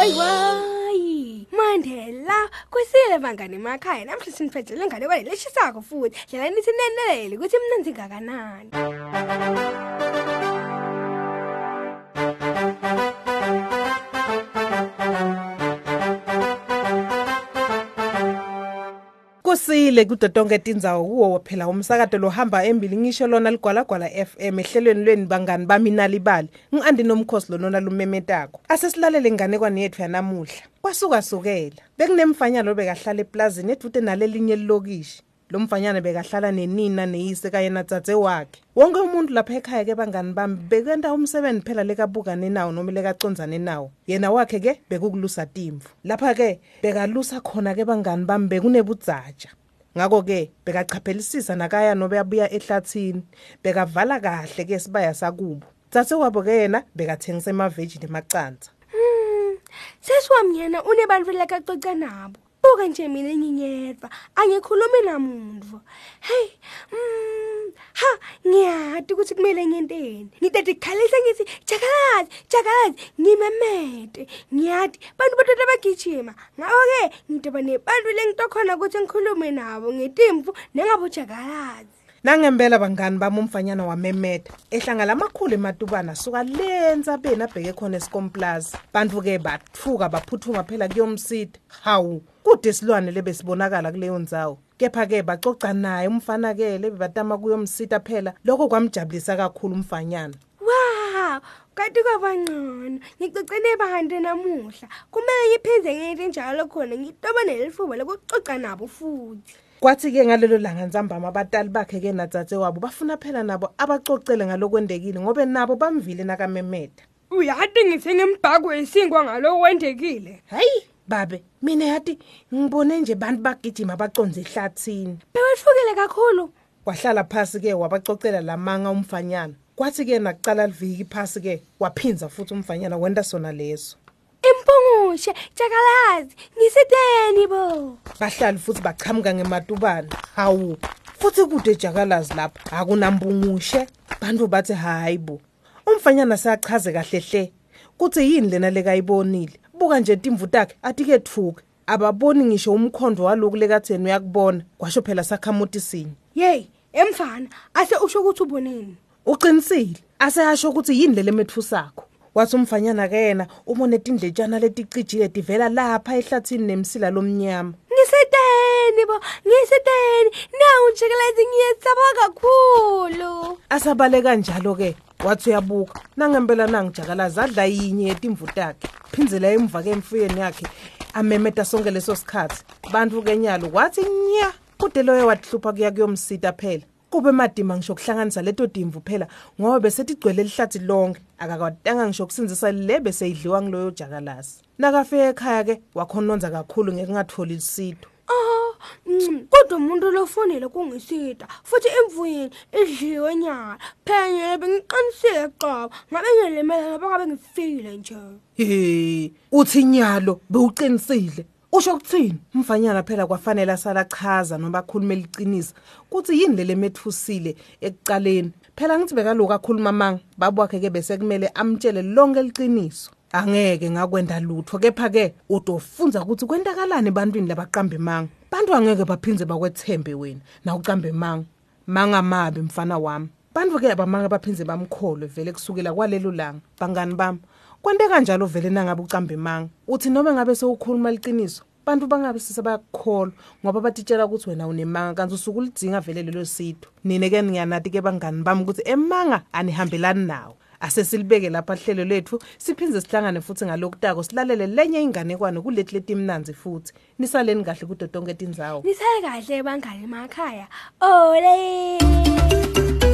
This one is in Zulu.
wayiwayi mandela kwisile bangane emakhaya namhle siniphenjelwe ngale kwale leshisako futhi. Dlela nithi nenelele ukuthi mnanzi ngakanani. Kusile kudo tonke tindzawo kuwo phela umsakato lohamba embili ngisho lona ligwalagwala FM ehlelweni lweni bangani bami nalibali ngiandi nomkhosi lonona lumemetako. Asesilalele nganekwane yethu yanamuhla. Kwasuka sukela. Bekunemfanyana bekahlala eplazini edude nalelinye lilokishi. Lo mfanyana bekahlala nenina neyise kanye natsatse wakhe. Wonke umuntu lapha ekhaya ke bangani bami bekenta umsebenzi phela lekabukane nawo noma lekacondzane nawo. Yena wakhe ke bekukulusa timvu. Lapha ke bekalusa khona ke bangani bami bekunebudzaja ngako ke bekachaphelisisa nakaya nobe abuya ehlathini bekavala kahle ke sibaya sakubo. Tsatse wabo ke yena bekathengisa emaveji nemacanza sesiwami yena unebantfu lakacoca nabo. Buka nje mina nginyedwa angikhulumi namuntu hey mm, ha ngiyati ukuthi kumele ngenteni ngitati kukhalisa ngithi jakalazi jakalazi ngimemete. Ngiyati bantu batata bagijima. Ngako-ke ngitoba nebantu lengitokhona ukuthi ngikhulume nabo ngetimfu nengabo jakalazi nangempela bangani bami umfanyana wamemeta ehlanga lamakhulu ematubana suka lenza beni abheke khona esikomplaza bantu ke bathuka baphuthuma phela kuyomsida. Hawu. Kude silwane lebesibonakala kuleyo ndzawo. Kepha-ke bacoca naye umfana-ke lebebatama kuyomsita phela. Lokho kwamjabulisa kakhulu umfanyana. Wow! Kati kwabangcono ngicocene bantu namuhla. Kumele ngiphindze ngiyete njalo khona ngitoba nelifuba lokucoca nabo futhi. Kwathi-ke ngalelo langa ntsambama abatali bakhe-ke natsatse wabo bafuna phela nabo abacocele ngalokwendekile ngobe nabo bamvile nakamemeta uyati ngithenge mbhako wesinkwa ngalo wendekile hayi! Babe mina yathi ngibone nje bantu bagijima baconze ehlathini. Bewethukile kakhulu. Wahlala phasi-ke wabacocela lamanga umfanyana. Kwathi-ke nakucala liviki phasi-ke waphinza futhi umfanyana wenta sona leso. Impungushe jakalazi ngisiteni bo. Bahlali futhi bachamuka ngematubane. Hawu futhi kude jakalazi lapha akunambungushe. Bantu bathi hayi bo. Umfanyana seyachaze kahle hle. Kuthi yini lena lekayibonile buka nje timvu takhe atike thuke. Ababoni ngisho umkhondo waloku lekatheni uyakubona kwasho phela sakhamuti sinye. Yeyi emfana ase usho ukuthi uboneni uqinisile aseyasho ukuthi yini lele methu sakho wathi umfanyana ke yena ubone tindletshana leticijile tivela lapha ehlathini nemsila lomnyama. Ngisiteni bo ngisiteni nawu jakalazi ngiyesaba kakhulu. Asabale kanjalo-ke wathi uyabuka. Nangempela nangijakalazi adla yinye yetimvu takhe. Phinzela emva ke emfuyeni yakhe amemeta sonke leso sikhathi. Bantu kenyalo wathi nya kude loyo watihlupha kuya kuyomsita phela. Kube madima ngisho kuhlanganisa leto timvu phela ngoba besetigcwele lihlathi lonke. Akakwatanga ngisho kusinzisa le beseyidliwa ngiloyo jakalazi nakafika ekhaya-ke wakhononza kakhulu ngekungatholi lisito Oh, mm, kodwa umuntu lofonile kungisida futhi emvuyeni idliwe nyala phela bengiqinisile qoba ngabe ngilimele ngoba ngabe ngifikile nje. He uthi nyalo bewuqinisile. Usho ukuthini? Umfanyana phela kwafanele asala chaza noma akhulume liqinisa kuthi yini lele methusile ekucaleni phela ngithi bekaloku akhuluma manga babwakhe ke bese kumele amtshele lonke liqiniso. Angeke ngakwenda lutho kepha-ke utofunza ukuthi kwentakalani ebantwini labaqamba imanga bantu angeke baphinze bakwethembe wena. Nawuqamba imanga mangamabi mfana wami. Bantu-ke abamanga baphinze bamkholwe vele kusukela kwalelo langa. Bangani bami? Kwente kanjalo vele nangabe ucamba imanga uthi noma ngabe sewukhuluma liqiniso bantu bangabe sisebakukholwa ngoba batitshela ukuthi wena unemanga kanti usuke ulidzinga vele lelo sitho. Nine-ke ngiyanati-ke bangani bami ukuthi emanga anihambelani nawo asesilibeke lapha hlelo lethu siphindze sihlangane futhi ngalokutako silalele lenye inganekwane kuleti letimnanzi futhi. Nisaleni kahle kudo tonke tindzawo nisale kahle bangani emakhaya. Ole!